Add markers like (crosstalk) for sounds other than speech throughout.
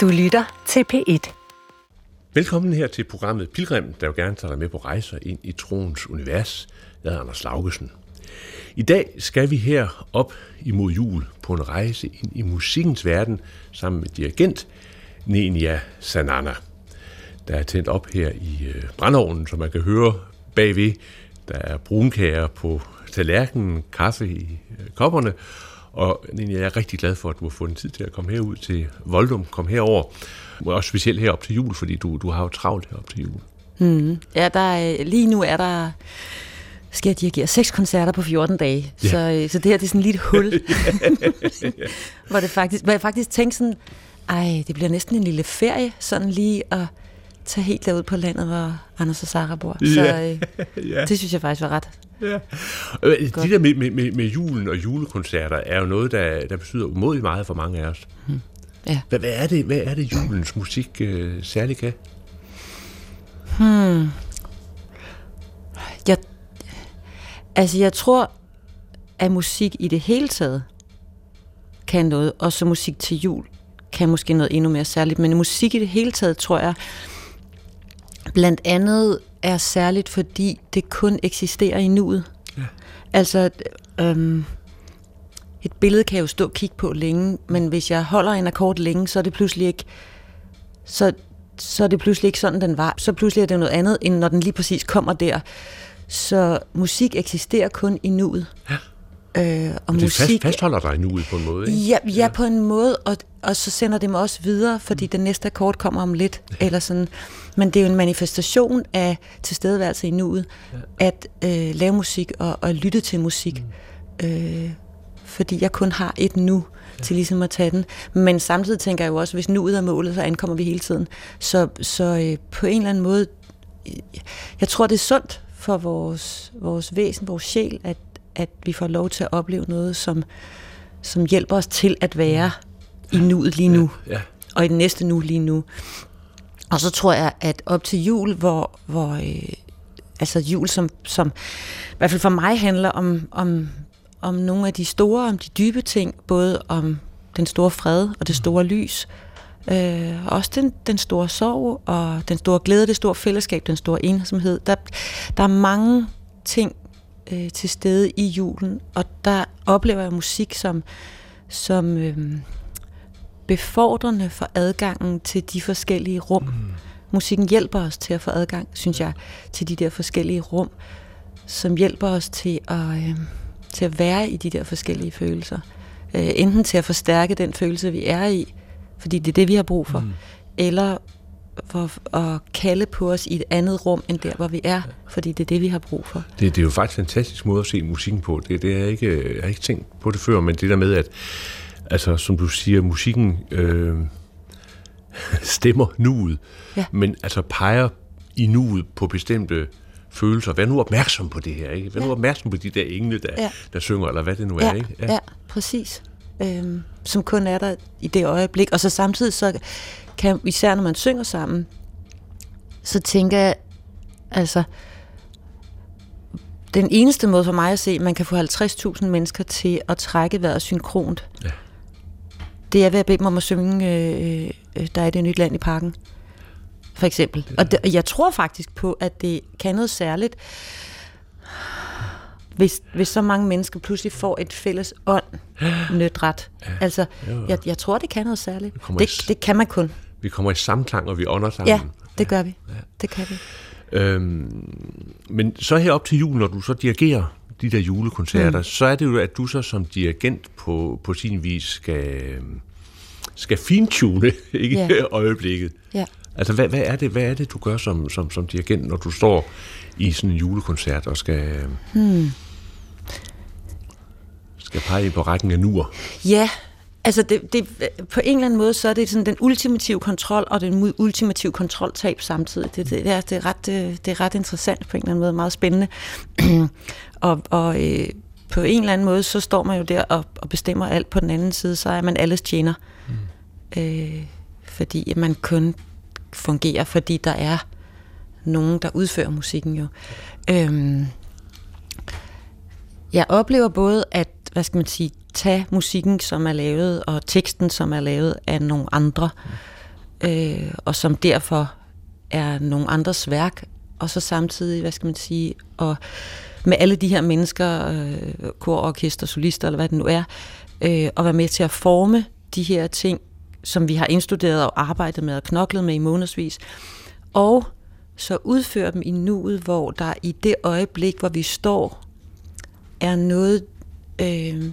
Du lytter til P1. Velkommen her til programmet Pilgrim, der jo gerne tager dig med på rejser ind i troens univers. Jeg hedder Anders Laugesen. I dag skal vi her op imod jul på en rejse ind i musikkens verden sammen med dirigent Nenia Sanana. Der er tændt op her i øh, som man kan høre bagved. Der er brunkager på tallerkenen, kaffe i øh, kopperne, og jeg er rigtig glad for, at du har fundet tid til at komme herud til Voldum, komme herover. Og specielt herop til jul, fordi du, du har jo travlt herop til jul. Mm. Ja, der er, lige nu er der skal jeg dirigere seks koncerter på 14 dage. Ja. Så, øh, så det her det er sådan lidt hul. (laughs) (laughs) hvor, det faktisk, hvor jeg faktisk tænkte sådan, ej, det bliver næsten en lille ferie, sådan lige at tage helt derud på landet, hvor Anders og Sara bor. Så ja. Øh, (laughs) ja. det synes jeg faktisk var ret Ja. Øh, de der med, med, med julen og julekoncerter er jo noget, der, der betyder umådeligt meget for mange af os. Hmm. Ja. Hvad, hvad, er det, hvad er det julens musik øh, særligt kan? Hmm. Jeg, altså, jeg tror, at musik i det hele taget kan noget, og så musik til jul kan måske noget endnu mere særligt, men musik i det hele taget, tror jeg, blandt andet er særligt, fordi det kun eksisterer i nuet. Ja. Altså, øhm, et billede kan jeg jo stå og kigge på længe, men hvis jeg holder en akkord længe, så er det pludselig ikke, så, så er det pludselig ikke sådan, den var. Så pludselig er det noget andet, end når den lige præcis kommer der. Så musik eksisterer kun i nuet. Ja. Øh, og det musik, fast, fastholder dig nu på en måde, ikke? Ja, ja, ja. på en måde, og, og så sender det mig også videre, fordi mm. den næste akkord kommer om lidt, ja. eller sådan. Men det er jo en manifestation af tilstedeværelse i nuet, ja. at øh, lave musik og, og lytte til musik. Mm. Øh, fordi jeg kun har et nu ja. til ligesom at tage den. Men samtidig tænker jeg jo også, hvis nuet er målet, så ankommer vi hele tiden. Så, så øh, på en eller anden måde, jeg tror, det er sundt for vores, vores væsen, vores sjæl, at at vi får lov til at opleve noget, som, som hjælper os til at være i nuet lige nu, ja, ja. og i den næste nu lige nu. Og så tror jeg, at op til jul, hvor, hvor øh, altså jul, som, som i hvert fald for mig handler om, om, om nogle af de store, om de dybe ting, både om den store fred og det store lys, øh, også den, den store sorg og den store glæde, det store fællesskab, den store ensomhed. Der, der er mange ting, øh, til stede i julen, og der oplever jeg musik som, som øh, befordrende for adgangen til de forskellige rum. Mm. Musikken hjælper os til at få adgang, synes jeg, til de der forskellige rum, som hjælper os til at, øh, til at være i de der forskellige følelser. Øh, enten til at forstærke den følelse, vi er i, fordi det er det, vi har brug for, mm. eller for at kalde på os i et andet rum, end der, hvor vi er, fordi det er det, vi har brug for. Det, det er jo faktisk en fantastisk måde at se musikken på. Det, det er jeg, ikke, jeg har ikke tænkt på det før, men det der med, at altså, som du siger, musikken øh, (laughs) stemmer nuet, ja. men altså peger i nuet på bestemte følelser. Vær nu opmærksom på det her, ikke? Vær ja. nu opmærksom på de der engle, der, ja. der synger, eller hvad det nu ja. er, ikke? Ja, ja præcis. Øhm, som kun er der i det øjeblik. Og så samtidig så kan, især når man synger sammen, så tænker jeg, altså, den eneste måde for mig at se, at man kan få 50.000 mennesker til at trække vejret synkront, ja. det er ved at bede dem om at synge, øh, øh, der er det nyt land i parken, for eksempel. Og, det, og jeg tror faktisk på, at det kan noget særligt, hvis, hvis så mange mennesker pludselig får et fælles ånd (gasps) nødret. Ja. Altså, jeg, jeg tror, det kan noget særligt. Det, det kan man kun vi kommer i samklang, og vi ånder sammen. Ja, det gør vi. Ja. Det kan vi. Øhm, men så her op til jul, når du så dirigerer de der julekoncerter, mm. så er det jo, at du så som dirigent på, på sin vis skal, skal fintune (laughs) ikke? Ja. øjeblikket. Ja. Altså, hvad, hvad, er det, hvad er det, du gør som, som, som dirigent, når du står i sådan en julekoncert og skal... Hmm. skal pege på rækken af nuer? Ja, Altså, det, det, på en eller anden måde, så er det sådan den ultimative kontrol og den ultimative kontroltab samtidig. Det, det, er, det, er, ret, det, det er ret interessant på en eller anden måde, meget spændende. (clears throat) og og øh, på en eller anden måde, så står man jo der og, og bestemmer alt. På den anden side, så er man alles tjener. Mm. Øh, fordi man kun fungerer, fordi der er nogen, der udfører musikken jo. Øh, jeg oplever både, at hvad skal man sige, tage musikken, som er lavet, og teksten, som er lavet af nogle andre, øh, og som derfor er nogle andres værk, og så samtidig, hvad skal man sige, og med alle de her mennesker, øh, kor, orkester, solister, eller hvad det nu er, øh, og være med til at forme de her ting, som vi har indstuderet og arbejdet med og knoklet med i månedsvis, og så udføre dem i nuet, hvor der i det øjeblik, hvor vi står, er noget, øh,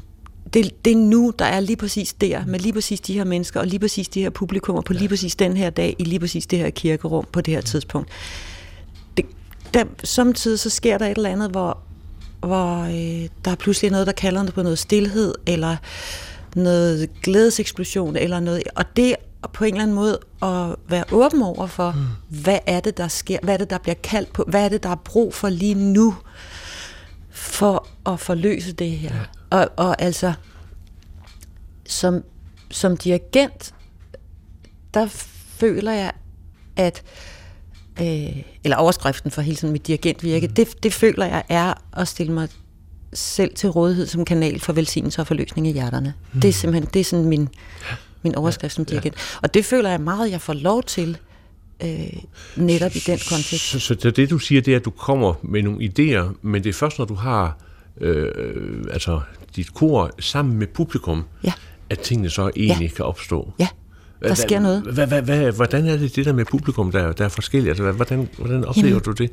det, det er nu, der er lige præcis der, med lige præcis de her mennesker, og lige præcis de her publikummer, på lige præcis den her dag, i lige præcis det her kirkerum, på det her tidspunkt. Det, der, samtidig så sker der et eller andet, hvor, hvor øh, der er pludselig noget, der kalder på noget stillhed, eller noget glædeseksplosion, eller noget, og det på en eller anden måde at være åben over for, mm. hvad er det, der sker, hvad er det, der bliver kaldt på, hvad er det, der er brug for lige nu, for at forløse det her. Ja. Og, og altså, som, som dirigent, der føler jeg, at øh, eller overskriften for hele sådan mit dirigentvirke, mm. det, det føler jeg er at stille mig selv til rådighed som kanal for velsignelse og forløsning i hjerterne. Mm. Det er simpelthen, det er sådan min, min overskrift som dirigent. Ja. Og det føler jeg meget, jeg får lov til øh, netop i den kontekst. Så, så, så det du siger, det er, at du kommer med nogle idéer, men det er først, når du har øh, altså dit kor sammen med publikum, ja. at tingene så egentlig ja. kan opstå. Ja, der sker noget. Hvordan er det det der med publikum, der, der er forskelligt? Altså, hvordan, hvordan oplever Jamen, du det?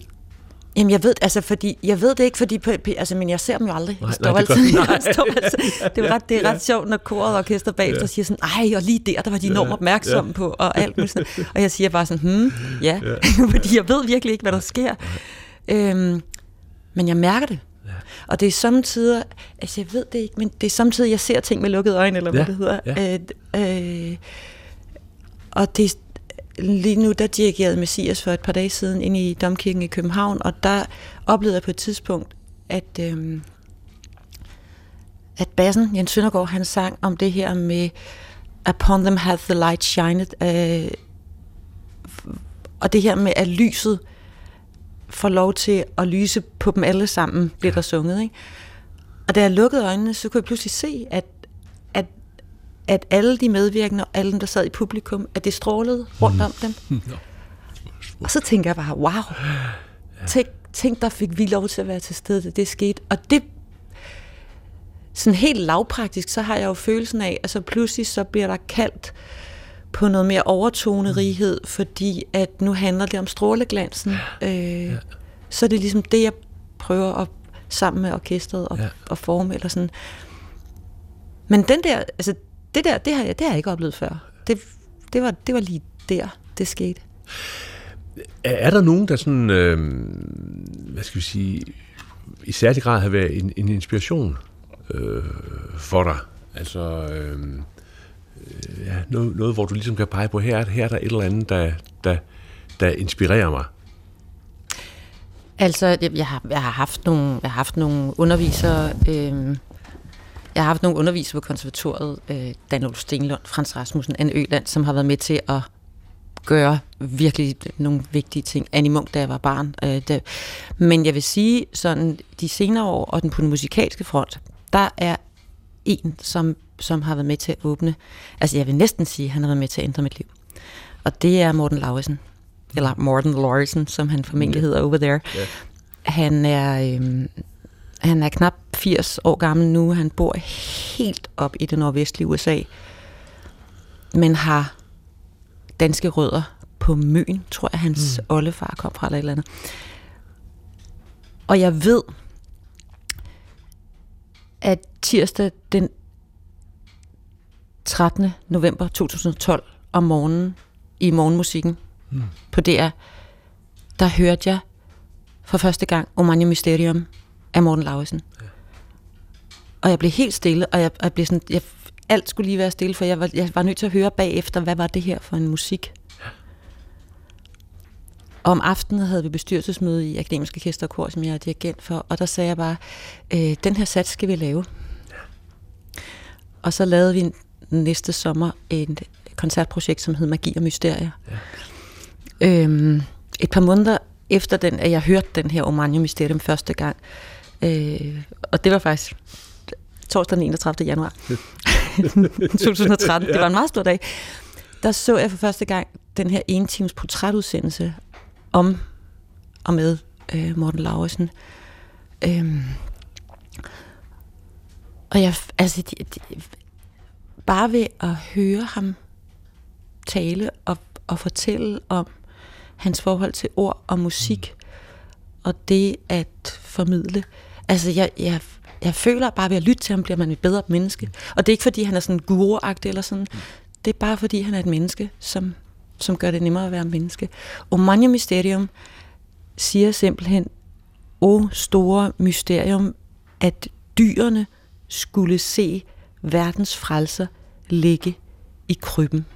Jamen jeg ved, altså fordi, jeg ved det ikke, fordi, altså, men jeg ser dem jo aldrig. Nej, nej, det, altid, (laughs) jeg står altid, det, er ret, det er ret sjovt, når koret og orkester bagefter ja. siger sådan, ej, og lige der, der var de enormt opmærksomme ja. på, og alt muligt sådan. Og jeg siger bare sådan, hmm, ja, ja. (laughs) fordi jeg ved virkelig ikke, hvad der sker. Øhm, men jeg mærker det. Ja. Og det er samtidig, altså jeg ved det ikke, men det er samtidig, jeg ser ting med lukkede øjne, eller hvad det hedder. Ja. Øh, øh, og det, lige nu, der dirigerede Messias for et par dage siden ind i Domkirken i København, og der oplevede jeg på et tidspunkt, at, øhm, at bassen, Jens Søndergaard, han sang om det her med Upon them hath the light shined, øh, og det her med, at lyset får lov til at lyse på dem alle sammen, bliver der sunget. Ikke? Og da jeg lukkede øjnene, så kunne jeg pludselig se, at at alle de medvirkende og alle dem, der sad i publikum, at det strålede rundt om dem. (laughs) Og så tænker jeg bare, wow, tænk, tænk der fik vi lov til at være til stede, da det skete. Og det, sådan helt lavpraktisk, så har jeg jo følelsen af, at så pludselig så bliver der kaldt på noget mere overtonerighed, fordi at nu handler det om stråleglansen. Øh, så er det ligesom det, jeg prøver at sammen med orkestret og, ja. og forme, eller sådan. Men den der, altså det der, det har jeg, det har jeg ikke oplevet før. Det, det, var, det var lige der, det skete. Er der nogen, der sådan, øh, hvad skal vi sige, i særlig grad har været en, en inspiration øh, for dig? Altså, øh, Øh, ja, noget, noget, hvor du ligesom kan pege på, her, her er der et eller andet, der, der, der inspirerer mig. Altså, jeg har, jeg har haft nogle, jeg har haft nogle undervisere, øh, jeg har haft nogle undervisere på konservatoriet, øh, Daniel Stenlund, Frans Rasmussen, Anne Øland, som har været med til at gøre virkelig nogle vigtige ting. Annie Munk, da jeg var barn. Øh, det. Men jeg vil sige, sådan de senere år, og den på den musikalske front, der er en, som, som har været med til at åbne, altså jeg vil næsten sige, at han har været med til at ændre mit liv. Og det er Morten Lauritsen, eller Morten Lauritsen, som han formentlig hedder over there. Yeah. Han er... Øh, han er knap 80 år gammel nu. Han bor helt op i det nordvestlige USA, men har danske rødder på Møn, tror jeg, hans mm. oldefar kom fra eller et eller andet. Og jeg ved, at tirsdag den 13. november 2012 om morgenen i morgenmusikken mm. på DR, der hørte jeg for første gang Omania Mysterium af Morten Lauritsen. Ja. Og jeg blev helt stille, og jeg, jeg blev sådan, jeg, alt skulle lige være stille, for jeg var, jeg var nødt til at høre bagefter, hvad var det her for en musik. Og om aftenen havde vi bestyrelsesmøde i Akademiske Orkester som jeg er dirigent for, og der sagde jeg bare, øh, den her sats skal vi lave. Ja. Og så lavede vi næste sommer et koncertprojekt, som hed Magi og Mysterier. Ja. Øhm, et par måneder efter den, at jeg hørte den her Omania Mysterium første gang, Øh, og det var faktisk torsdag den 31. januar (laughs) 2013. Det var en meget stor dag. Der så jeg for første gang den her en times portrætudsendelse om og med øh, Morten Laursen. Øhm, og jeg, altså, de, de, bare ved at høre ham tale og, og fortælle om hans forhold til ord og musik, og det at formidle. Altså, jeg, jeg, jeg føler bare ved at lytte til ham, bliver man et bedre menneske. Og det er ikke, fordi han er sådan guru eller sådan. Det er bare, fordi han er et menneske, som, som gør det nemmere at være menneske. Omania Mysterium siger simpelthen, o store mysterium, at dyrene skulle se verdens frelser ligge i krybben.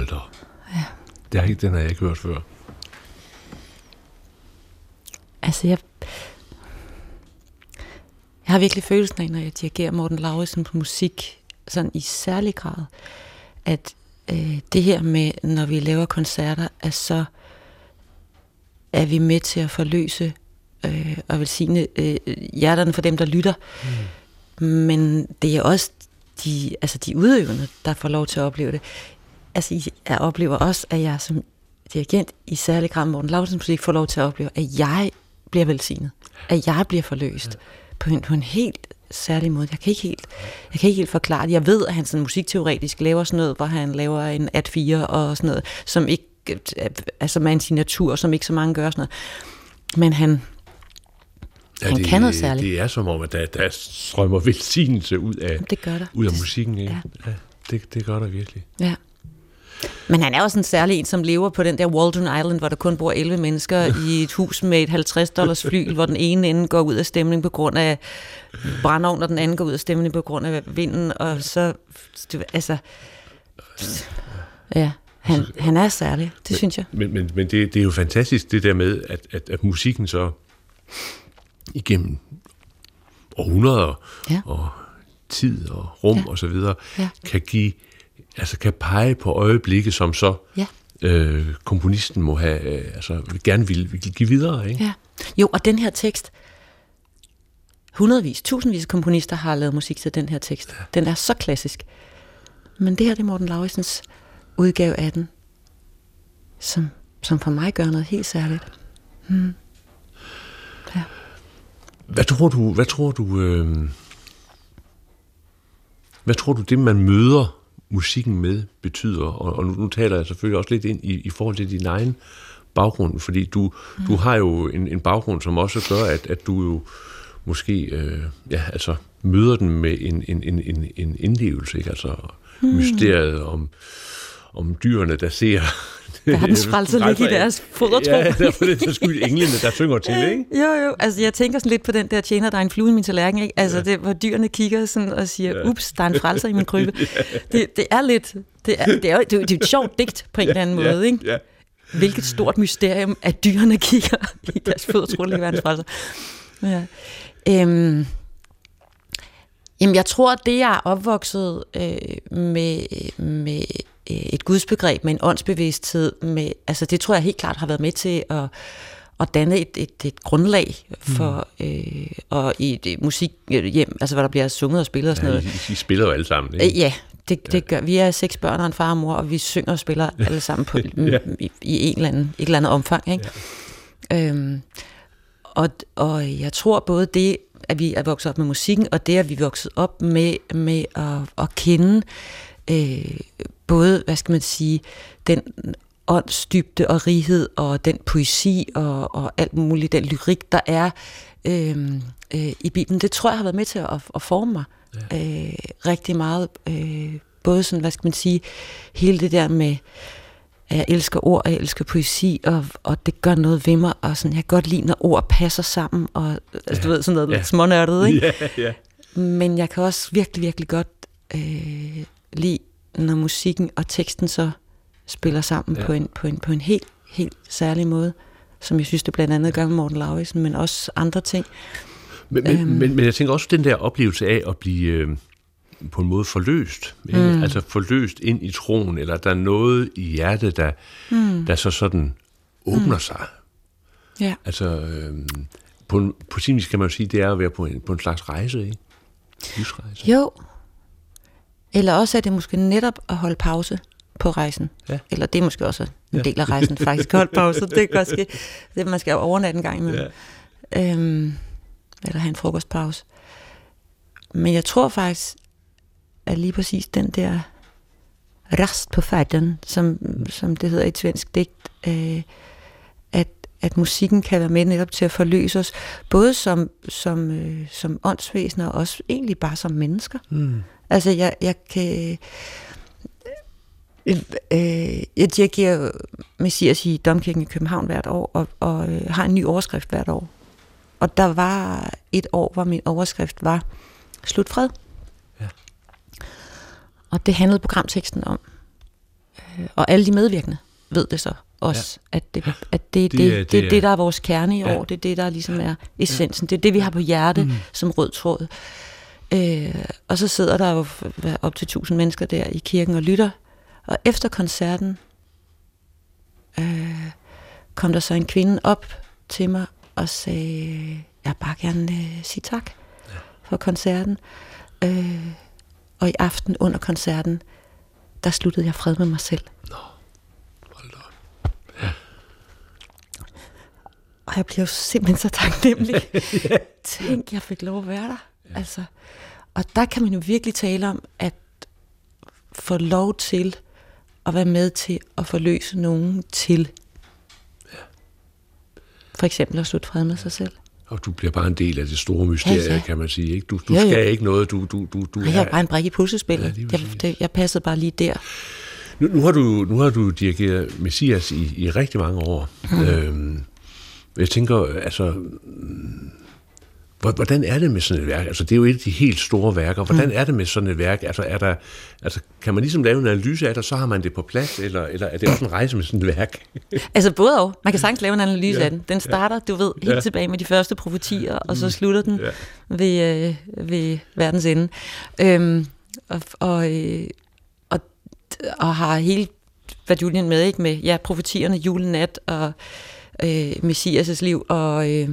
Hold da. Ja. Det har ikke, den har jeg ikke hørt før. Altså, jeg, jeg har virkelig følelsen af, når jeg dirigerer Morten Lauritsens musik, sådan i særlig grad, at øh, det her med, når vi laver koncerter, at så er vi med til at forløse øh, og velsigne øh, hjerterne for dem, der lytter. Mm. Men det er også de, altså de udøvende, der får lov til at opleve det. Altså, jeg oplever også, at jeg som dirigent, i særlig grad Morten Lauritsens musik, får lov til at opleve, at jeg bliver velsignet. At jeg bliver forløst. Ja. På, en, på en helt særlig måde. Jeg kan ikke helt, jeg kan ikke helt forklare det. Jeg ved, at han sådan musikteoretisk laver sådan noget, hvor han laver en at 4 og sådan noget, som ikke altså med en signatur, som ikke så mange gør sådan noget. Men han, Ja, han det, kan noget særligt. Det er som om, at der, der strømmer velsignelse ud af, Det gør der. ud af musikken. Ikke? Ja. Ja, det, det gør der virkelig. Ja. Men han er også en særlig en, som lever på den der Waldron Island, hvor der kun bor 11 mennesker i et hus med et 50 dollars fly, hvor den ene ende går ud af stemning på grund af brandovn, og den anden går ud af stemning på grund af vinden, og så, altså, ja, han, han er særlig, det synes jeg. Men, men, men det, det er jo fantastisk, det der med, at, at, at musikken så igennem århundreder Ja. og tid og rum Ja. og så videre, Ja. kan give, altså kan pege på øjeblikke, som så Ja. øh, komponisten må have, øh, altså gerne vil, vil give videre, ikke? Ja. Jo, og den her tekst, hundredvis, tusindvis af komponister har lavet musik til den her tekst. Den er så klassisk. Men det her, det er Morten Lauritsens udgave af den, som, som for mig gør noget helt særligt. Hvad tror du, hvad tror du, øh, hvad tror du, det man møder musikken med betyder? Og, og nu, nu taler jeg selvfølgelig også lidt ind i, i forhold til din egen baggrund, fordi du, mm. du har jo en, en baggrund, som også gør, at, at du jo måske øh, ja, altså, møder den med en, en, en, en, en indlevelse, ikke? Altså mm. mysteriet om, om dyrene, der ser... Verdens frelser ligge i deres fodertro. Ja, derfor er det så skyld englene, der synger til, ikke? Jo, jo. Altså, jeg tænker sådan lidt på den der tjener, der er en flue i min tallerken, ikke? Altså, ja. det, hvor dyrene kigger sådan og siger, ja. ups, der er en frelser i min krybe. (laughs) det, det er lidt... Det er, det, er, jo- det, er, det er et sjovt digt på en eller anden måde, ikke? Ja. Hvilket stort mysterium, at dyrene kigger i deres fødder, ligger verdens frelser. Ja. Øhm, jamen, jeg tror, det jeg er opvokset øh, med, med et gudsbegreb, med en åndsbevidsthed, med, altså det tror jeg helt klart har været med til at, at danne et, et, et grundlag for, øh, og i et, musikhjem, altså hvor der bliver sunget og spillet og sådan Ja, noget. I, I spiller jo alle sammen, ikke? Øh, Ja, det, det gør vi. er seks børn og en far og mor, og vi synger og spiller (laughs) alle sammen på, Ja. i, i en eller anden, et eller andet omfang. Ikke? Ja. Øhm, og, og jeg tror både det, at vi er vokset op med musikken, og det, at vi er vokset op med, med at, at kende øh, både, hvad skal man sige, den åndsdybde og righed, og den poesi og, og alt muligt, den lyrik, der er øh, øh, i Bibelen, det tror jeg har været med til at, at forme mig ja. øh, rigtig meget. Øh, både sådan, hvad skal man sige, hele det der med, at jeg elsker ord, og jeg elsker poesi, og, og det gør noget ved mig, og sådan, jeg kan godt lide, når ord passer sammen, og altså, du ved, sådan noget Ja. smånørdet, ikke? Ja, ja. Men jeg kan også virkelig, virkelig godt øh, lide, når musikken og teksten så spiller sammen Ja. på, en, på, en, på en helt, helt særlig måde, som jeg synes, det blandt andet gør med Morten Lauritsen, men også andre ting. Men, men, Øhm. men, men jeg tænker også den der oplevelse af at blive, øh, på en måde forløst. Ikke? Mm. Altså forløst ind i troen, eller der er noget i hjertet, der, mm. der så sådan åbner mm. sig. Ja. Altså, øh, på, en, på sin vis kan man jo sige, det er at være på en, på en slags rejse, ikke? Livsrejse. Jo. Eller også er det måske netop at holde pause på rejsen. Ja. Eller det er måske også en ja. del af rejsen, faktisk. Holde pause, det kan ske. Det, man skal overnatte en gang imellem. Ja. Øhm, eller have en frokostpause. Men jeg tror faktisk, at lige præcis den der rast på færden, som, som det hedder i et svensk digt, øh, at, at musikken kan være med netop til at forløse os, både som, som, øh, som åndsvæsener og også egentlig bare som mennesker. Mm. Altså, jeg, jeg kan... Øh, øh, jeg dirigerer Messias i Domkirken i København hvert år, og, og øh, har en ny overskrift hvert år. Og der var et år, hvor min overskrift var Slutfred. Ja. Og det handlede programteksten om. Øh, og alle de medvirkende ved det så også, ja. at, det, at det, (laughs) det, det, det, det er det, der er vores kerne i ja. år. Det er det, der ligesom er essensen. Det er det, vi har på hjerte mm. som rød tråd. Øh, og så sidder der jo op til tusind mennesker der i kirken og lytter. Og efter koncerten øh, kom der så en kvinde op til mig og sagde, jeg bare gerne øh, sige tak ja. for koncerten. Øh, og i aften under koncerten, der sluttede jeg fred med mig selv. Nå, hold da ja. Og jeg bliver jo simpelthen så taknemmelig. (laughs) ja. Tænk, jeg fik lov at være der. Ja. Altså, og der kan man jo virkelig tale om, at få lov til at være med til at forløse nogen til. Ja. For eksempel at slutte fred med sig selv. Og du bliver bare en del af det store mysterie, ja, ja. kan man sige. Ikke? Du, du ja. skal ikke noget, du, du, du, du jeg er... bare en brik i puslespillet. Ja, jeg, det, jeg passede bare lige der. Nu, nu, har, du, nu har du dirigeret Messias i, i rigtig mange år. Mm. Øhm, jeg tænker, altså, Hvordan er det med sådan et værk? Altså, det er jo et af de helt store værker. Hvordan mm. er det med sådan et værk? Altså, er der, altså, kan man ligesom lave en analyse af det, og så har man det på plads, eller, eller er det også en rejse med sådan et værk? (laughs) altså, både og. Man kan sagtens lave en analyse ja. af den. Den starter, du ved, helt ja. tilbage med de første profetier, og så mm. slutter den ja. ved, øh, ved verdens ende. Øhm, og, og, øh, og, og har hele Vaduljen med, ikke? Med ja, profetierne, julenat og øh, Messias' liv, og... Øh,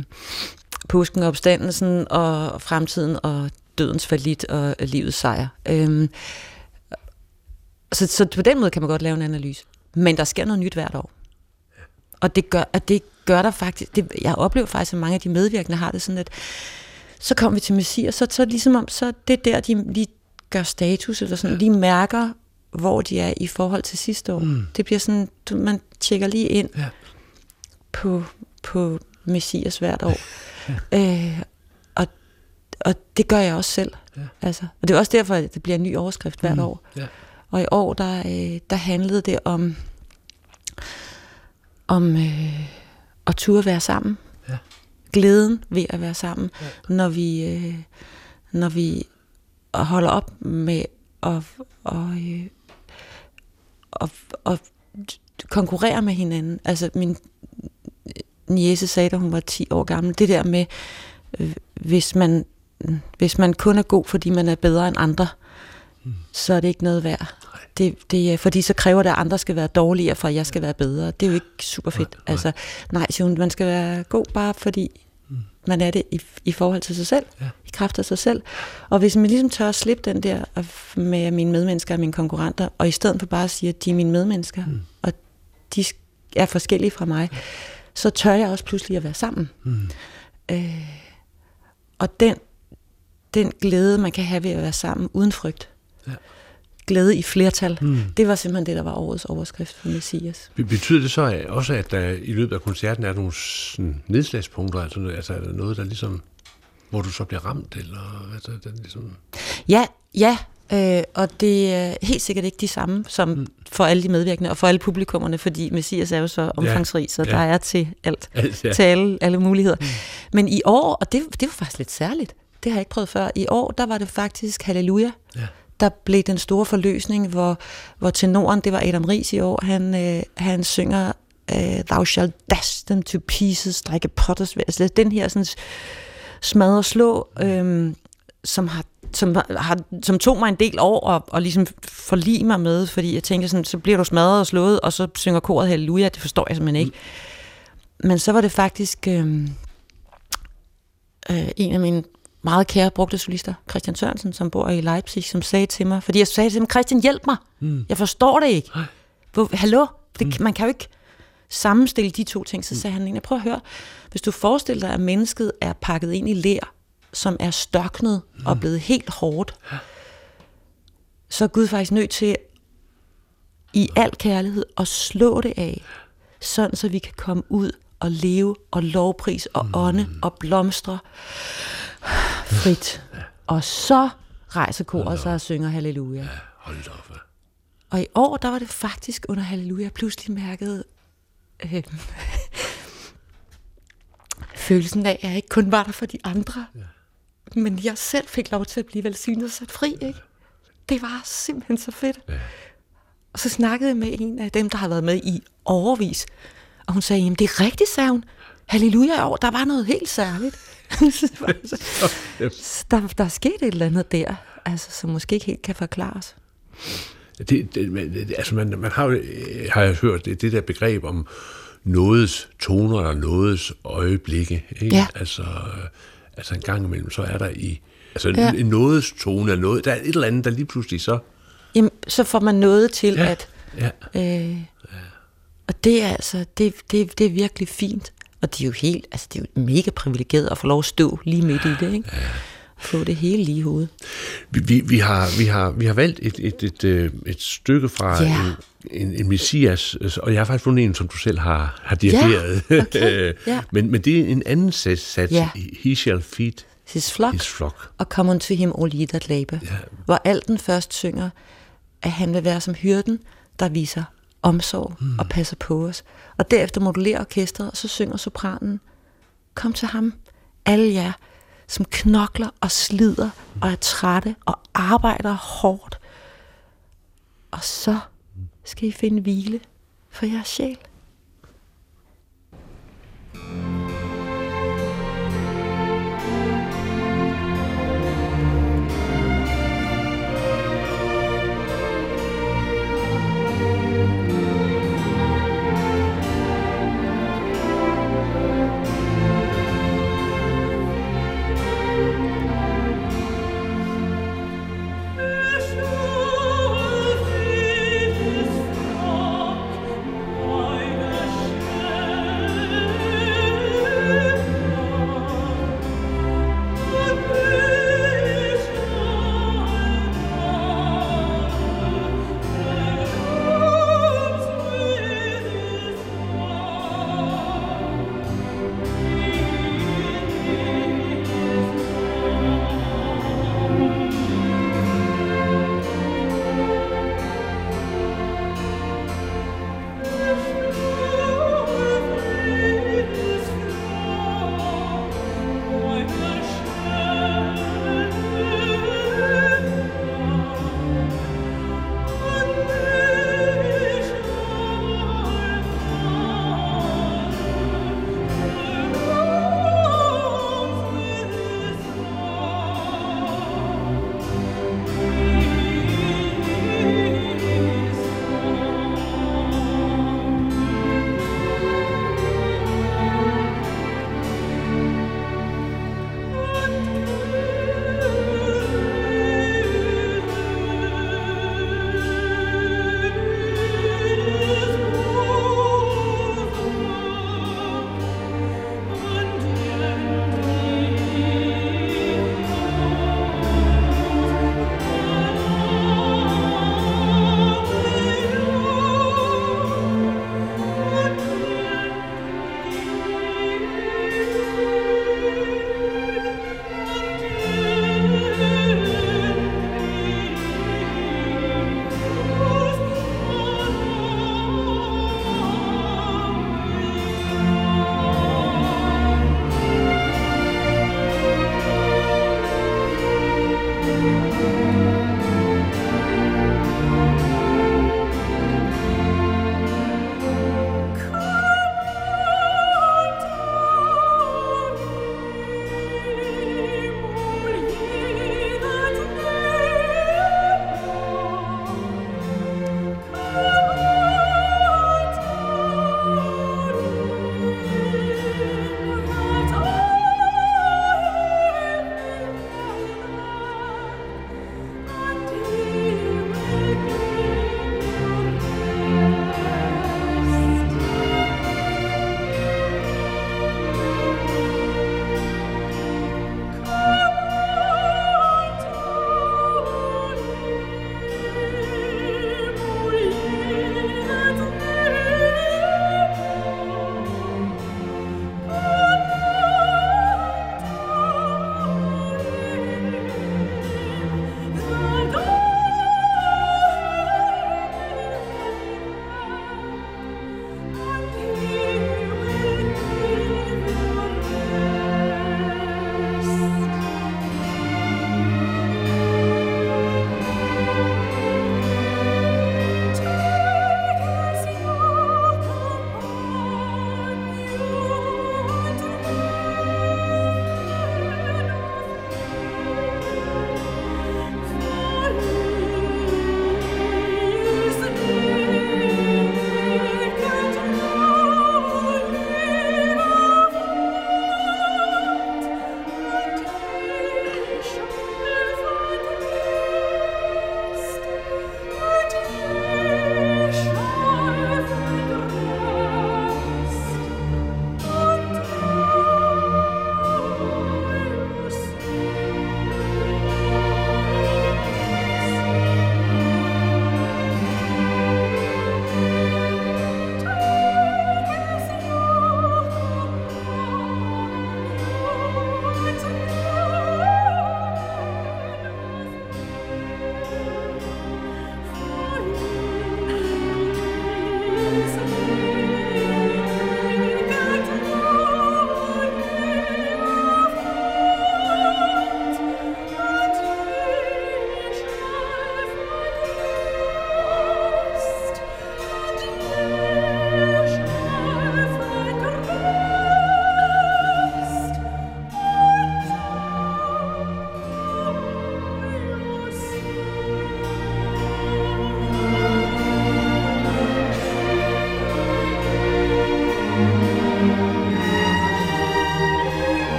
påsken og opstandelsen og fremtiden og dødens falit og livets sejr. Øhm, så, så på den måde kan man godt lave en analyse. Men der sker noget nyt hvert år. Og det gør, at det gør der faktisk, det, jeg oplever faktisk, at mange af de medvirkende har det sådan, at så kommer vi til Messias, så, så ligesom om, så det der, de lige gør status, eller sådan, lige mærker, hvor de er i forhold til sidste år. Mm. Det bliver sådan, man tjekker lige ind ja. på, på Messias hvert år. (laughs) Øh, og, og det gør jeg også selv. Ja. Altså, og det er også derfor, at det bliver en ny overskrift hvert mm. år. Ja. Og i år, der, øh, der handlede det om, om øh, at turde være sammen. Ja. Glæden ved at være sammen, ja. når vi øh, når vi holder op med at, og, øh, og, og konkurrere med hinanden. Altså min niece sagde, da hun var 10 år gammel, det der med, øh, hvis, man, hvis man kun er god, fordi man er bedre end andre, mm. så er det ikke noget værd. Det, det er, fordi så kræver det, at andre skal være dårligere, for at jeg skal være bedre. Det er jo ikke super fedt. Nej, nej. Altså, nej, siger hun, man skal være god, bare fordi mm. man er det i, i forhold til sig selv, ja. i kraft af sig selv. Og hvis man ligesom tør at slippe den der med mine medmennesker og mine konkurrenter, og i stedet for bare at sige, at de er mine medmennesker, mm. og de er forskellige fra mig, ja så tør jeg også pludselig at være sammen. Mm. Øh, og den, den glæde, man kan have ved at være sammen uden frygt, ja. glæde i flertal, mm. det var simpelthen det, der var årets overskrift for Messias. Betyder det så også, at der i løbet af koncerten er nogle sådan, nedslagspunkter, altså, altså er der noget, der ligesom, hvor du så bliver ramt, eller altså, den ligesom... Ja, ja, Øh, og det er helt sikkert ikke de samme som mm. for alle de medvirkende og for alle publikummerne, fordi Messias er jo så omfangsrig, så ja. der er til alt, (laughs) alt ja. til alle, alle muligheder. Mm. Men i år, og det, det var faktisk lidt særligt, det har jeg ikke prøvet før, i år, der var det faktisk Halleluja, ja. der blev den store forløsning, hvor, hvor tenoren, det var Adam Ries i år, han, øh, han synger øh, Thou shall dash them to pieces like a potter's altså den her sådan smadre slå, øh, som har som, har, som tog mig en del år at, at ligesom forlige mig med, fordi jeg tænkte sådan, så bliver du smadret og slået, og så synger koret halleluja, det forstår jeg simpelthen ikke. Men så var det faktisk øh, øh, en af mine meget kære brugte solister, Christian Sørensen, som bor i Leipzig, som sagde til mig, fordi jeg sagde til ham, Christian, hjælp mig, mm. jeg forstår det ikke. Hvor, hallo, det, mm. man kan jo ikke sammenstille de to ting. Så sagde han, jeg prøv at høre, hvis du forestiller dig, at mennesket er pakket ind i ler, som er størknet mm. og blevet helt hårdt, så er Gud faktisk nødt til i al kærlighed at slå det af, sådan så vi kan komme ud og leve og lovpris og mm. ånde og blomstre frit. Og så rejser koret sig og synger halleluja. Ja, hold da op. Og i år, der var det faktisk under halleluja, pludselig mærkede øh, (laughs) følelsen af, at jeg ikke kun var der for de andre, ja. Men jeg selv fik lov til at blive velsignet og sat fri. Ikke? Det var simpelthen så fedt. Ja. Og så snakkede jeg med en af dem, der har været med i overvis, og hun sagde, jamen det er rigtigt, sagde hun. Halleluja år, der var noget helt særligt. (laughs) der, der er sket et eller andet der, altså, som måske ikke helt kan forklares. Det, det, altså man, man har jo, har jeg hørt det, det der begreb om nådes toner eller nådes øjeblikke. Ikke? Ja. Altså, altså en gang imellem, så er der i altså ja. en, nådes tone, eller noget, der er et eller andet, der lige pludselig så... Jamen, så får man noget til ja. at... Ja. Øh, ja. Og det er altså, det, det, det er virkelig fint. Og det er jo helt, altså det er jo mega privilegeret at få lov at stå lige midt i det, ikke? Ja få det hele lige i hovedet. Vi, vi, vi, har, vi, har, vi har valgt et, et, et, øh, et stykke fra ja. en, en, en messias, og jeg har faktisk fundet en, som du selv har, har dirigeret. Ja, okay. (laughs) ja. men, men det er en anden sats, sats ja. He shall feed his flock, his flock. og come unto him all ye that labor. Ja. Hvor Alten først synger, at han vil være som hyrden, der viser omsorg mm. og passer på os. Og derefter modulerer orkestret, og så synger sopranen, kom til ham, alle jer, som knokler og slider og er trætte og arbejder hårdt. Og så skal I finde hvile for jeres sjæl. thank you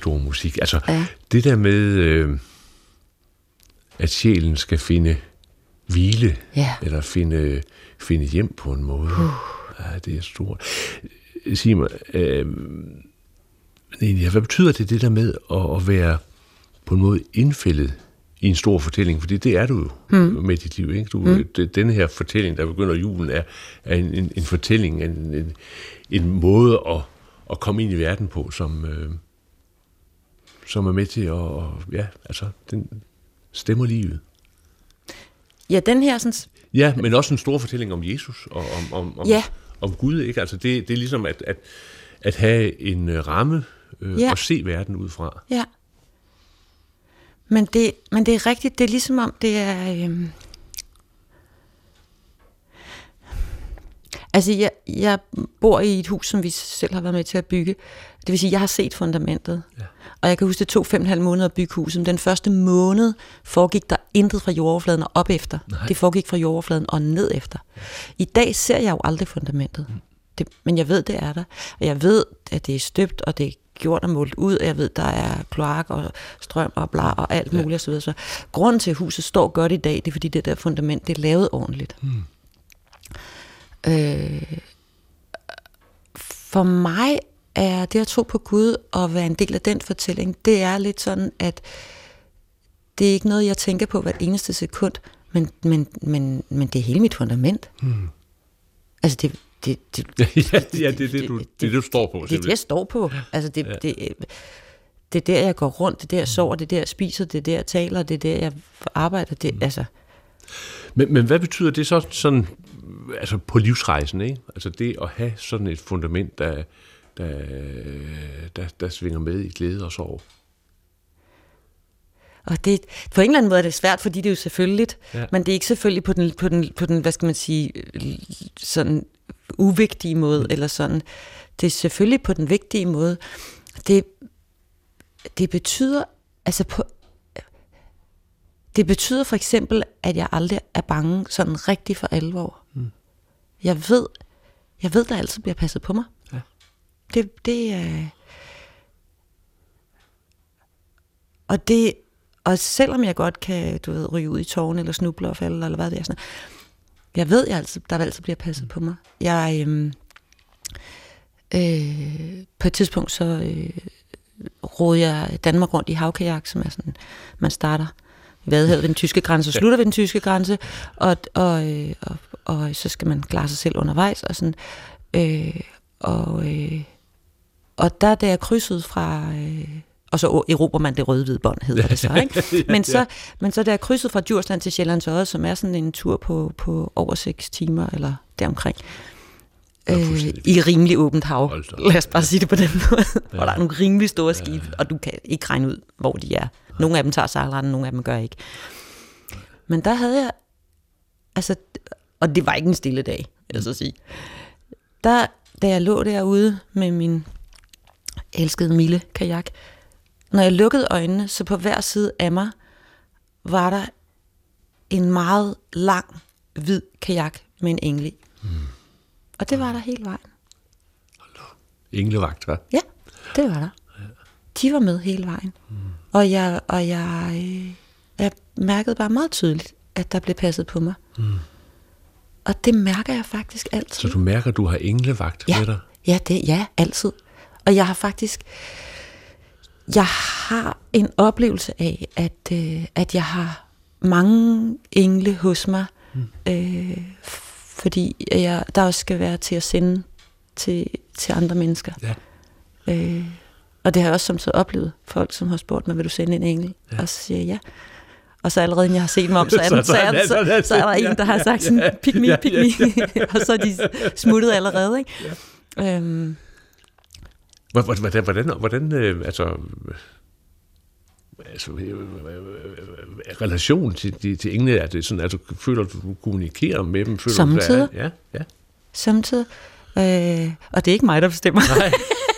stor musik. Altså, ja. det der med, øh, at sjælen skal finde hvile, ja. eller finde, finde hjem på en måde. Uh. Ja, det er stort. Sig mig, øh, hvad betyder det, det der med at, at være på en måde indfældet i en stor fortælling, fordi det er du jo mm. med dit liv. Ikke? Du, mm. denne her fortælling, der begynder julen, er, er en, en, en fortælling, en, en, en måde at, at komme ind i verden på, som, øh, som er med til at, og, ja, altså, den stemmer livet. Ja, den her sådan... Ja, men også en stor fortælling om Jesus og om, om, om, ja. om Gud. Ikke? Altså, det, det er ligesom at, at, at have en øh, ramme øh, ja. og se verden ud fra. Ja. Men det, men det er rigtigt, det er ligesom om, det er... Øhm altså, jeg, jeg bor i et hus, som vi selv har været med til at bygge. Det vil sige, jeg har set fundamentet. Ja. Og jeg kan huske, det tog fem og halv måneder at bygge huset. Den første måned foregik der intet fra jordoverfladen og op efter. Nej. Det foregik fra jordoverfladen og ned efter. I dag ser jeg jo aldrig fundamentet. Mm. Det, men jeg ved, det er der. Og jeg ved, at det er støbt, og det er gjort og målt ud, og jeg ved, der er kloak og strøm og bla og alt muligt ja. osv. Så grunden til, at huset står godt i dag, det er, fordi det der fundament, det er lavet ordentligt. Hmm. Øh, for mig er det at tro på Gud og være en del af den fortælling, det er lidt sådan, at det er ikke noget, jeg tænker på hvert eneste sekund, men, men, men, men det er hele mit fundament. Hmm. Altså det, det, det, ja, ja, det er det, du, det, det, du står på. Det er det, jeg står på. Altså det, ja. det, det er der, jeg går rundt, det er der, jeg sover, det er der, jeg spiser, det er der, jeg taler, det er der, jeg arbejder. Det, mm. altså. men, men hvad betyder det så sådan, altså på livsrejsen, ikke? Altså det at have sådan et fundament, der, der, der, der svinger med i glæde og sorg? Og det, på en eller anden måde er det svært, fordi det er jo selvfølgeligt, ja. men det er ikke selvfølgelig på den, på den, på den hvad skal man sige, sådan uvigtige måde, mm. eller sådan. Det er selvfølgelig på den vigtige måde. Det, det betyder, altså på, det betyder for eksempel, at jeg aldrig er bange sådan rigtig for alvor. Mm. Jeg ved, jeg ved, der altid bliver passet på mig. Ja. Det, det er... Og det, og selvom jeg godt kan, du ved, ryge ud i tårne, eller snuble og falde, eller hvad det er sådan jeg ved, jeg altid, der altid bliver passet mm. på mig. Jeg, øhm, øh, på et tidspunkt så øh, rådede jeg Danmark rundt i havkajak, som er sådan, man starter Vadehavet ved den tyske grænse og slutter ved den tyske grænse, og, og, øh, og, og så skal man klare sig selv undervejs, og sådan, øh, og, øh, og der, da jeg krydsede fra, øh, og så erobrer man det røde-hvide bånd, hedder det så. (laughs) Ikke? Men, så, men så der er krydset fra Djursland til Sjællands Odde, som er sådan en tur på, på over 6 timer, eller deromkring, øh, i rimelig åbent hav. Lad os bare sige det på den måde. Ja. Hvor der er nogle rimelig store skibe, ja. og du kan ikke regne ud, hvor de er. Nogle af dem tager sejlretten, nogle af dem gør ikke. Men der havde jeg, altså, og det var ikke en stille dag, vil jeg så sige. Der, da jeg lå derude med min elskede Mille kajak, når jeg lukkede øjnene, så på hver side af mig, var der en meget lang, hvid kajak med en engle i. Mm. Og det var der hele vejen. Englevagt, hva'? Ja, det var der. De var med hele vejen. Mm. Og, jeg, og jeg, jeg mærkede bare meget tydeligt, at der blev passet på mig. Mm. Og det mærker jeg faktisk altid. Så du mærker, at du har englevagt ja, med dig? Ja, det, ja, altid. Og jeg har faktisk jeg har en oplevelse af, at, øh, at jeg har mange engle hos mig, mm. øh, fordi jeg, der også skal være til at sende til, til andre mennesker. Ja. Øh, og det har jeg også som så oplevet folk, som har spurgt mig, vil du sende en engel? Ja. Og så siger jeg ja. Og så allerede, når jeg har set dem om, så er, (laughs) den, så, er, så, så er der en, der har sagt sådan, pick me, pick me. og så er de smuttet allerede. Ikke? Ja. Øhm, Hvordan, hvordan, hvordan øh, altså, altså, øh, øh, relation til, til engle, er det sådan, altså, føler du, du kommunikerer med dem? Føler Samtidig. Du, ja, ja. Samtidig. Øh, og det er ikke mig, der bestemmer. Nej. (laughs)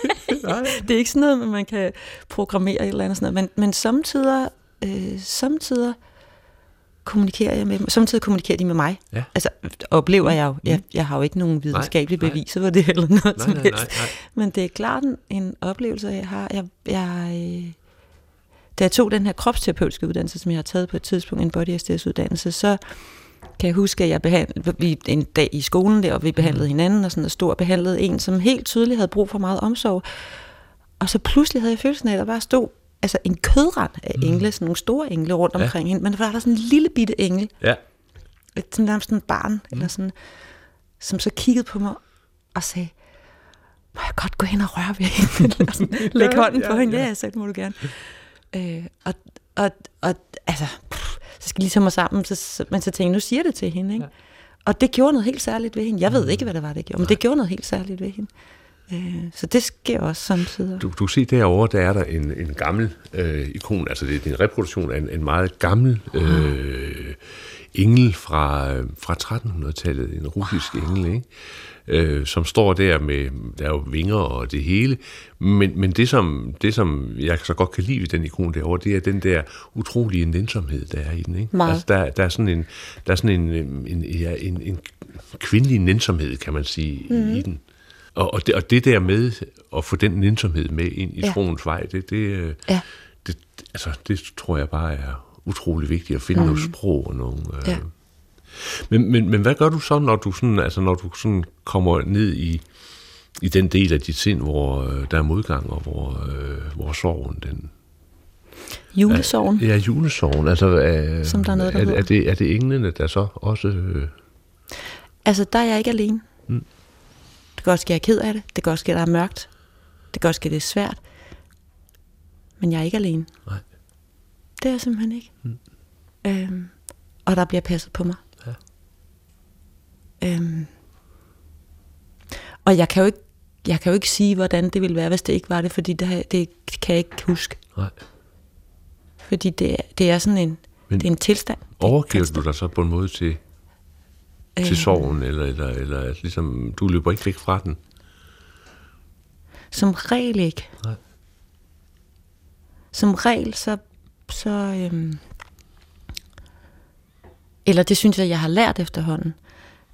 (laughs) Nej. det er ikke sådan noget, man kan programmere eller andet sådan noget, men, men samtidig, øh, samtidig kommunikerer jeg med dem. Samtidig kommunikerer de med mig. Ja. Altså, oplever jeg jo. Jeg, jeg har jo ikke nogen videnskabelige nej. beviser for det eller noget Nej, som nej, nej, nej. Men det er klart en, en oplevelse, jeg har. Jeg, jeg, øh, da jeg tog den her kropsterapeutiske uddannelse, som jeg har taget på et tidspunkt, en body uddannelse, så kan jeg huske, at jeg behandlede, vi en dag i skolen der, og vi behandlede hinanden, og sådan og stod og behandlede en, som helt tydeligt havde brug for meget omsorg. Og så pludselig havde jeg følelsen af, at der bare stod altså en kødrand af engle, sådan nogle store engle rundt Ja. omkring hende, men der var der sådan en lille bitte engel, Ja. et, sådan nærmest sådan et barn, mm. eller sådan, som så kiggede på mig og sagde, må jeg godt gå hen og røre ved hende? (laughs) Eller sådan, lægge Ja, hånden ja, på hende? ja. Ja, ja, så må du gerne. Øh, og, og, og altså, pff, så skal lige tage mig sammen, så, men så tænkte jeg, nu siger det til hende. Ikke? Ja. Og det gjorde noget helt særligt ved hende. Jeg ved ikke, hvad det var, det gjorde, men det gjorde noget helt særligt ved hende. Øh, så det sker også samtidig. Du, du kan se derovre, der er der en, en gammel øh, ikon, altså det er en reproduktion af en, en meget gammel øh, engel fra, øh, fra 1300-tallet, en russisk engel, ikke? Øh, som står der med, der er jo vinger og det hele, men, men det, som, det, som jeg så godt kan lide ved den ikon derovre, det er den der utrolige nænsomhed, der er i den. Ikke? Meget. Altså, der, der er sådan en, der er sådan en, en, ja, en, en kvindelig nænsomhed, kan man sige, mm. i den. Og, og, det, og det der med at få den nænsomhed med ind i ja. Ja. troens vej, det, det, øh, Ja. det, altså, det tror jeg bare er utrolig vigtigt at finde mm. noget sprog og nogle... Øh. Ja. Men, men, men hvad gør du så, når du sådan, altså, når du sådan kommer ned i, i den del af dit sind, hvor øh, der er modgang, og hvor, øh, hvor sorgen, den... Julesorgen. Ja, julesorgen. Altså, øh, Som der er noget, der er, hedder. er, det, er det englene, der så også... Øh, Altså, der er jeg ikke alene. Mm. Det kan også ske, at jeg er ked af det. Det kan også ske, at der er mørkt. Det kan også ske, at det er svært. Men jeg er ikke alene. nej. Det er jeg simpelthen ikke. Mm. Øhm, og der bliver passet på mig. Ja. Øhm, og jeg kan, jo ikke, jeg kan jo ikke sige, hvordan det ville være, hvis det ikke var det, fordi det, det kan jeg ikke huske. nej. Fordi det, er- det er sådan en, Men- det er en tilstand. Er Overgiver du dig så på en måde til, til Øh, sorgen, eller, eller, eller at ligesom, du løber ikke væk fra den? Som regel ikke. Nej. Som regel, så... så øhm, eller det synes jeg, jeg har lært efterhånden,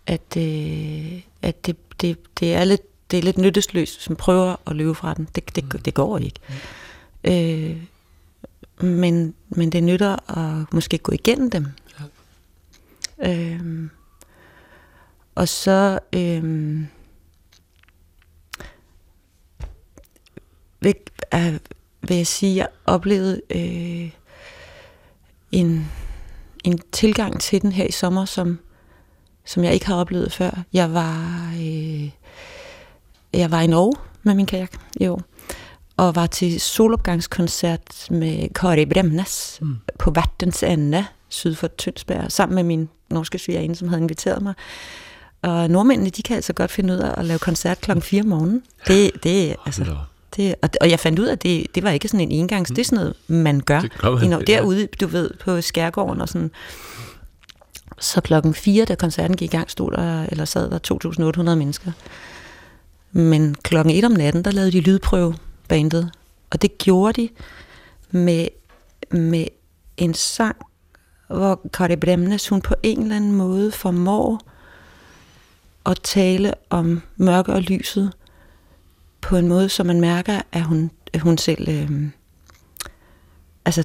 at, øh, at det, det, det, er lidt, det er lidt nyttesløst, som prøver at løbe fra den. Det, det, det går ikke. Øh, men, men det nytter at måske gå igennem dem. Ja. Øh, og så... Øh, vil, øh, vil jeg sige, at jeg oplevede øh, en, en tilgang til den her i sommer, som, som jeg ikke har oplevet før. Jeg var, øh, jeg var i Norge med min kajak i år, og var til solopgangskoncert med Kari Bremnes mm. på Vattens Ende, syd for Tønsberg, sammen med min norske svigerinde, som havde inviteret mig. Og nordmændene, de kan altså godt finde ud af at lave koncert klokken 4 om morgenen. Det, det, altså. Det, og, og jeg fandt ud af, at det, det var ikke sådan en engangs, det er sådan noget, man gør. Det gør man, Norge. ja. derude, du ved, på Skærgården og sådan. Så klokken 4, da koncerten gik i gang, stod der, eller sad der 2.800 mennesker. Men klokken 1 om natten, der lavede de lydprøve bandet. Og det gjorde de med, med en sang, hvor Kari Bremnes, hun på en eller anden måde formår at tale om mørke og lyset på en måde, så man mærker, at hun, at hun selv... Øh, altså,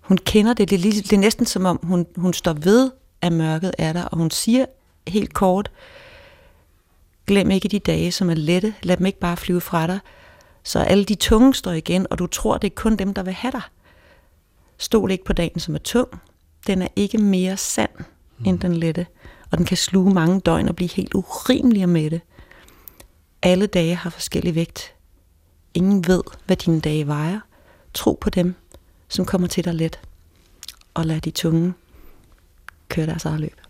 hun kender det. Det er, lige, det er næsten som om, hun, hun står ved, at mørket er der, og hun siger helt kort, glem ikke de dage, som er lette. Lad dem ikke bare flyve fra dig. Så alle de tunge står igen, og du tror, det er kun dem, der vil have dig. Stol ikke på dagen, som er tung. Den er ikke mere sand end den lette, og den kan sluge mange døgn og blive helt urimelig med det. Alle dage har forskellig vægt. Ingen ved, hvad dine dage vejer. Tro på dem, som kommer til dig let. Og lad de tunge køre deres eget løb.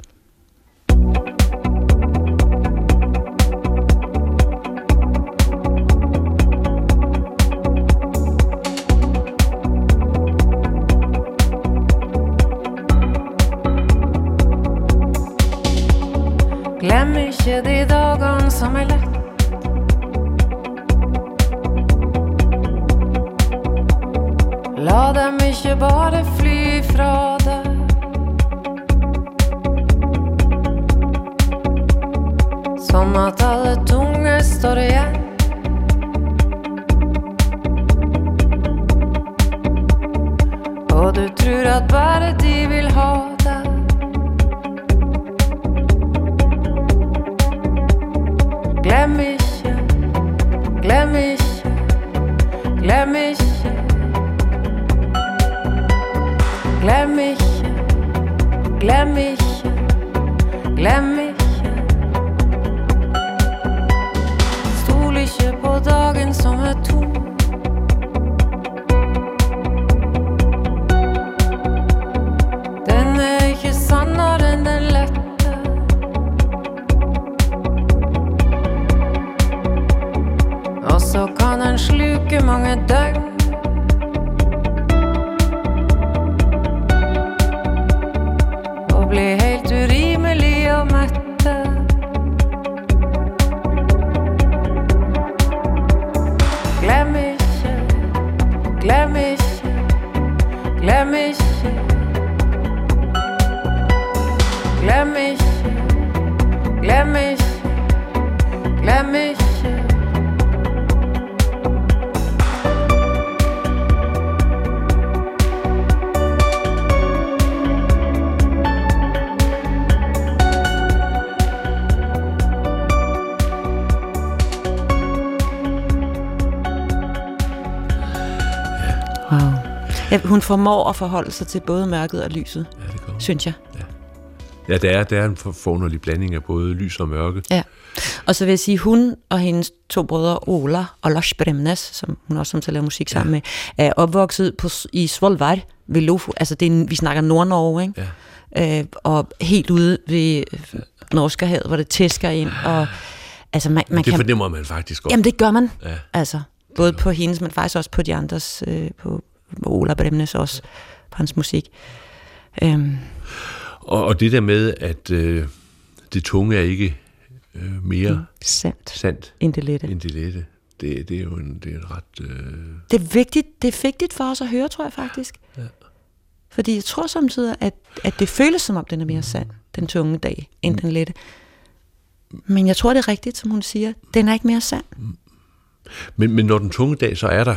Glem ikke de dagene som er lett. ikke bare fly fra deg. Sånn at alle tunge står igjen. Og du tror at bare de vil ha glem glem ikke hun formår at forholde sig til både mørket og lyset, Ja, det går. synes jeg. Ja, det er, det er en for- forunderlig blanding af både lys og mørke. Ja. Og så vil jeg sige, hun og hendes to brødre, Ola og Lars Bremnes, som hun også som til at lave musik sammen med, er opvokset på, i Svolvær ved Lofu. Altså, det er, vi snakker Nord-Norge, ikke? Ja. Øh, og helt ude ved Norskerhavet, hvor det tæsker ind. Og, altså, man, man det kan, fornemmer man faktisk godt. jamen, det gør man. Ja. Altså, både på hendes, men faktisk også på de andres, øh, på Ola Bremnes også, på hans musik. Øhm, Og, og det der med, at øh, det tunge er ikke øh, mere mm. sandt. sandt End det lette. end det lette, det, det er jo en, det er en ret... Øh, Det er vigtigt, det er vigtigt for os at høre, tror jeg faktisk. Ja. Fordi jeg tror samtidig, at, at det føles som om, den er mere sand, den tunge dag, end den lette. Men jeg tror, det er rigtigt, som hun siger. Den er ikke mere sand. men, men når den tunge dag så er der,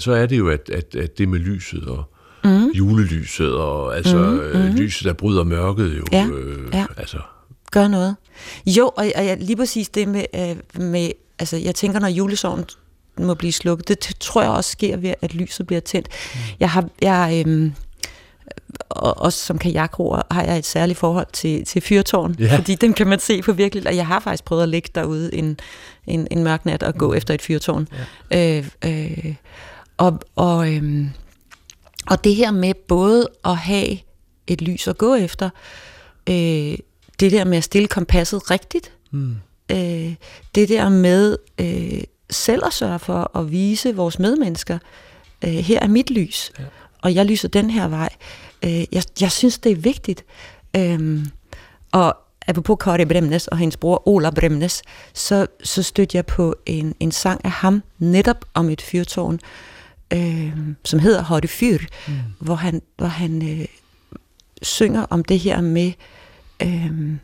så er det jo, at, at, at det med lyset og mm. julelyset og altså mm, mm. lyset, der bryder mørket jo. Ja, øh, ja. Altså, Gør noget. Jo, og, og jeg, lige præcis det med, øh, med, altså jeg tænker, når julesorgen må blive slukket, det tror jeg også sker ved, at lyset bliver tændt. Mm. Jeg har, jeg, øhm, og også som kajakroer har jeg et særligt forhold til, til fyrtårn, Ja. fordi dem kan man se på virkelig, og jeg har faktisk prøvet at ligge derude en, en, en mørk nat og gå efter et fyrtårn. Ja. Øh, øh, og, og, øhm, og det her med både at have et lys at gå efter, øh, det der med at stille kompasset rigtigt, mm. øh, det der med øh, selv at sørge for at vise vores medmennesker, øh, her er mit lys, ja. og jeg lyser den her vej. Øh, jeg, jeg synes, det er vigtigt. Øh, og apropos Kari Bremnes og hendes bror Ola Bremnes, så, så stødte jeg på en, en sang af ham, netop om et fyrtårn, øh, som hedder Hotte Fyr, mm. hvor han, hvor han øh, synger om det her med øh,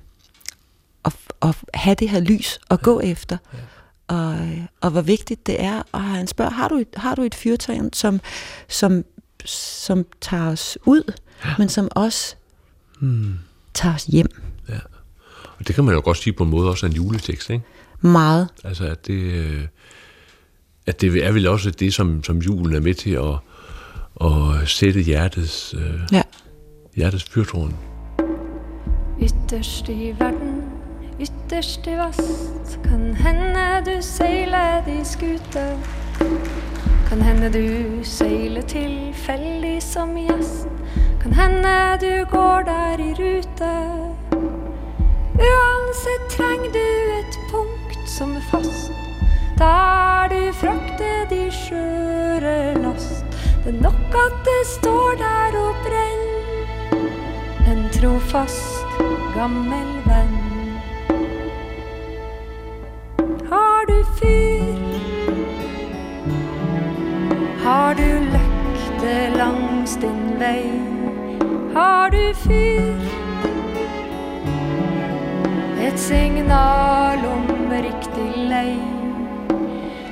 at, at have det her lys at gå efter. Ja. Og, og hvor vigtigt det er. Og han spørger, har du et, har du et fyrtårn, som, som, som tager os ud, ja. men som også hmm. tager os hjem? Ja. Og det kan man jo godt sige på en måde også er en juletekst, ikke? Meget. Altså, at det, øh, at det er vel også det, som, som julen er med til at, at sætte hjertets, øh, Ja. hjertets fyrtårn. Ytterst i verden, ytterst i vest Kan hende du seiler de skute Kan hende du seiler tilfeldig som gjest Kan hende du går der i rute Uansett trenger du et punkt som er fast der du frakter de skjøre last Det er nok at det står der og brenner en trofast gammel venn. Har du fyr? Har du løkte langs din vei? Har du fyr? Et signal om riktig lei.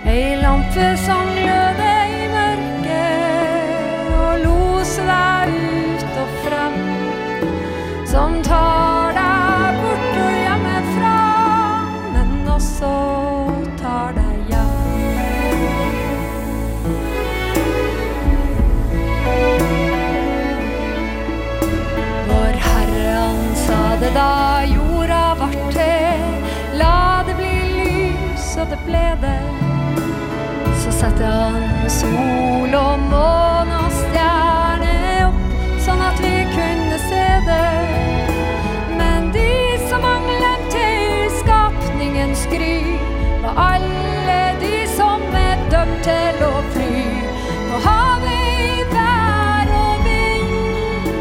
Ei lampe som gløder i mørket og los deg ut og frem som tar deg bort og hjemmefra, men også tar deg hjem. Vår Herre han det da jorda vart til. La det bli lys, og det ble det. Så satte sol og måne og stjerne opp, sånn at vi kunne se det. Men de som manglet til skapningens gry, var alle de som er dømt til å fly. På havet i vær og vind,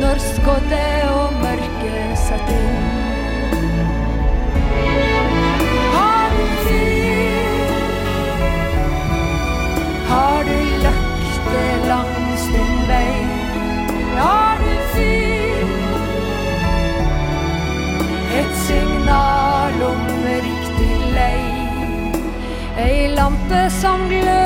når skoddet og Ei lampe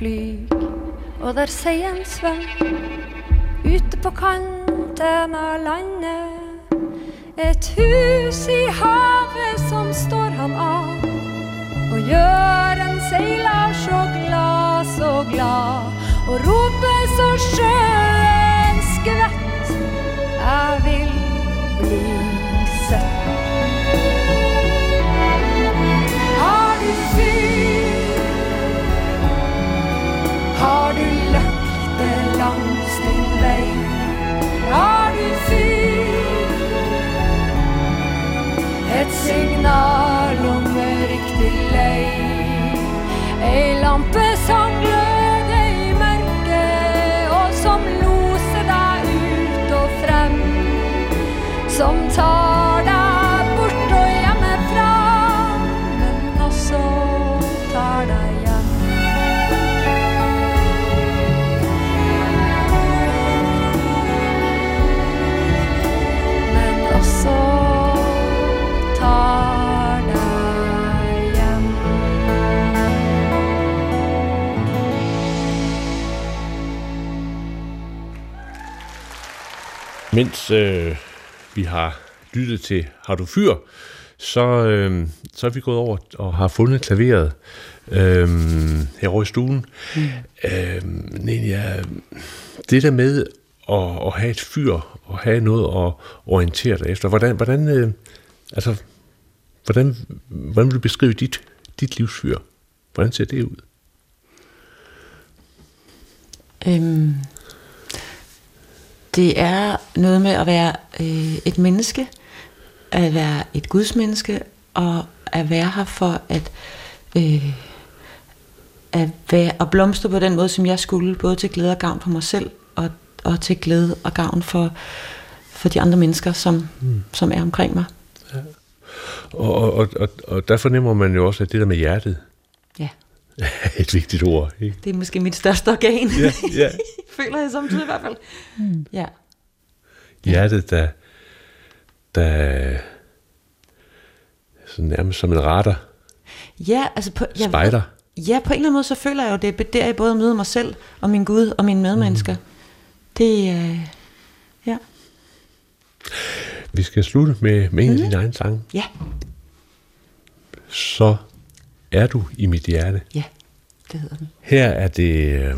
flyg, og der seien svøm. Ute på kanten av landet. Et hus i havet som står han av. Og gjør en seiler så glad, så glad. Og roper så sjøen skvett. Jeg vil Et signal om riktig lei. Ei lampe som gløder i mørket, og som loser deg ut og frem. Som tar Mens øh, vi har lyttet til Har du fyr, så, øh, så er vi gået over og har fundet klaveret øh, herovre i stuen. Mm. Øh, Nenja, det der med at, at have et fyr og have noget at orientere dig efter, hvordan, hvordan, øh, altså, hvordan, hvordan vil du beskrive dit, dit livsfyr? Hvordan ser det ud? Øhm, det er noget med at være øh, et menneske, at være et gudsmenneske, og at være her for at, øh, at, være, at blomstre på den måde, som jeg skulle, både til glæde og gavn for mig selv, og, og til glæde og gavn for, for de andre mennesker, som, mm. som er omkring mig. Og, og, og, og, og der fornemmer man jo også, at det der med hjertet Ja, (laughs) et vigtigt ord. Ikke? det er måske mit største organ. Ja, ja. (laughs) Føler jeg samtidig i hvert fald. Mm. Ja. Hjertet, der, der sådan nærmest som en radar Ja, altså på, jeg, spejder. Ja, på en eller anden måde, så føler jeg jo, det er der jeg både møder mig selv, og min Gud, og mine medmennesker. Mm. Det er, øh, ja. Vi skal slutte med, med en af dine egne sange. Ja, Så er du i mit hjerte. ja, det hedder den. Her er det øh,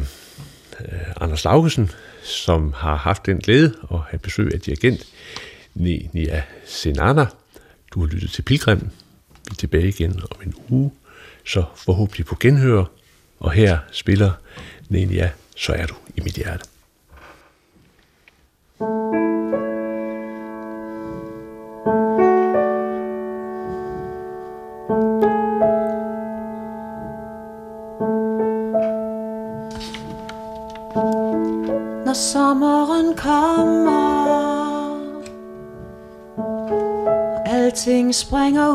Anders Laugesen, som har haft den glæde at have besøg af dirigent Nia Senana. Du har lyttet til Pilgrim. Vi er tilbage igen om en uge, så forhåbentlig på genhør. Og her spiller Nenia, så er du i mit hjerte. Når sommeren alting springer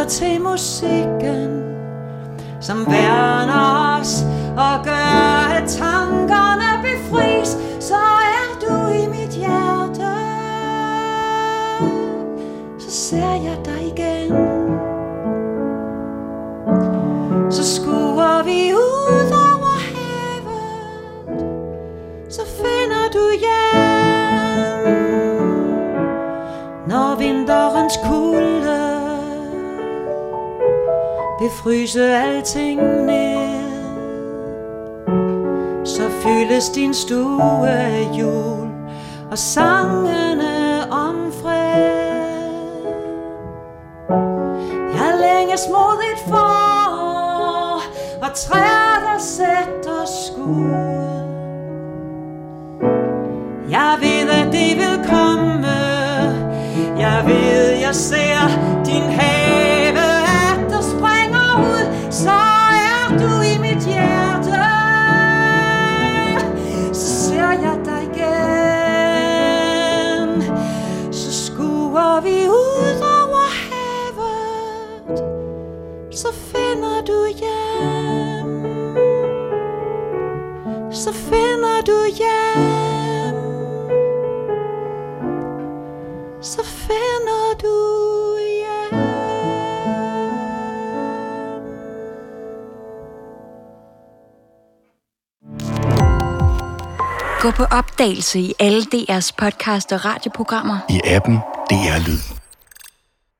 lytter til musikken Som værner os og gør at tankerne befries, så er du i mit hjerte. Så ser jeg dig igen. Så skuer vi ud over havet, så finder du hjem. Når vinterens kugle vil fryse alting ned så fyldes din stue af jul og sangene om fred. Jeg længes mod et forår og træer, der sætter skud. Jeg ved, at det vil komme. Jeg ved, jeg ser Så finder du hjem. Så finder du hjem. Gå på opdagelse i alle DR's podcast og radioprogrammer. i appen DR Lyd.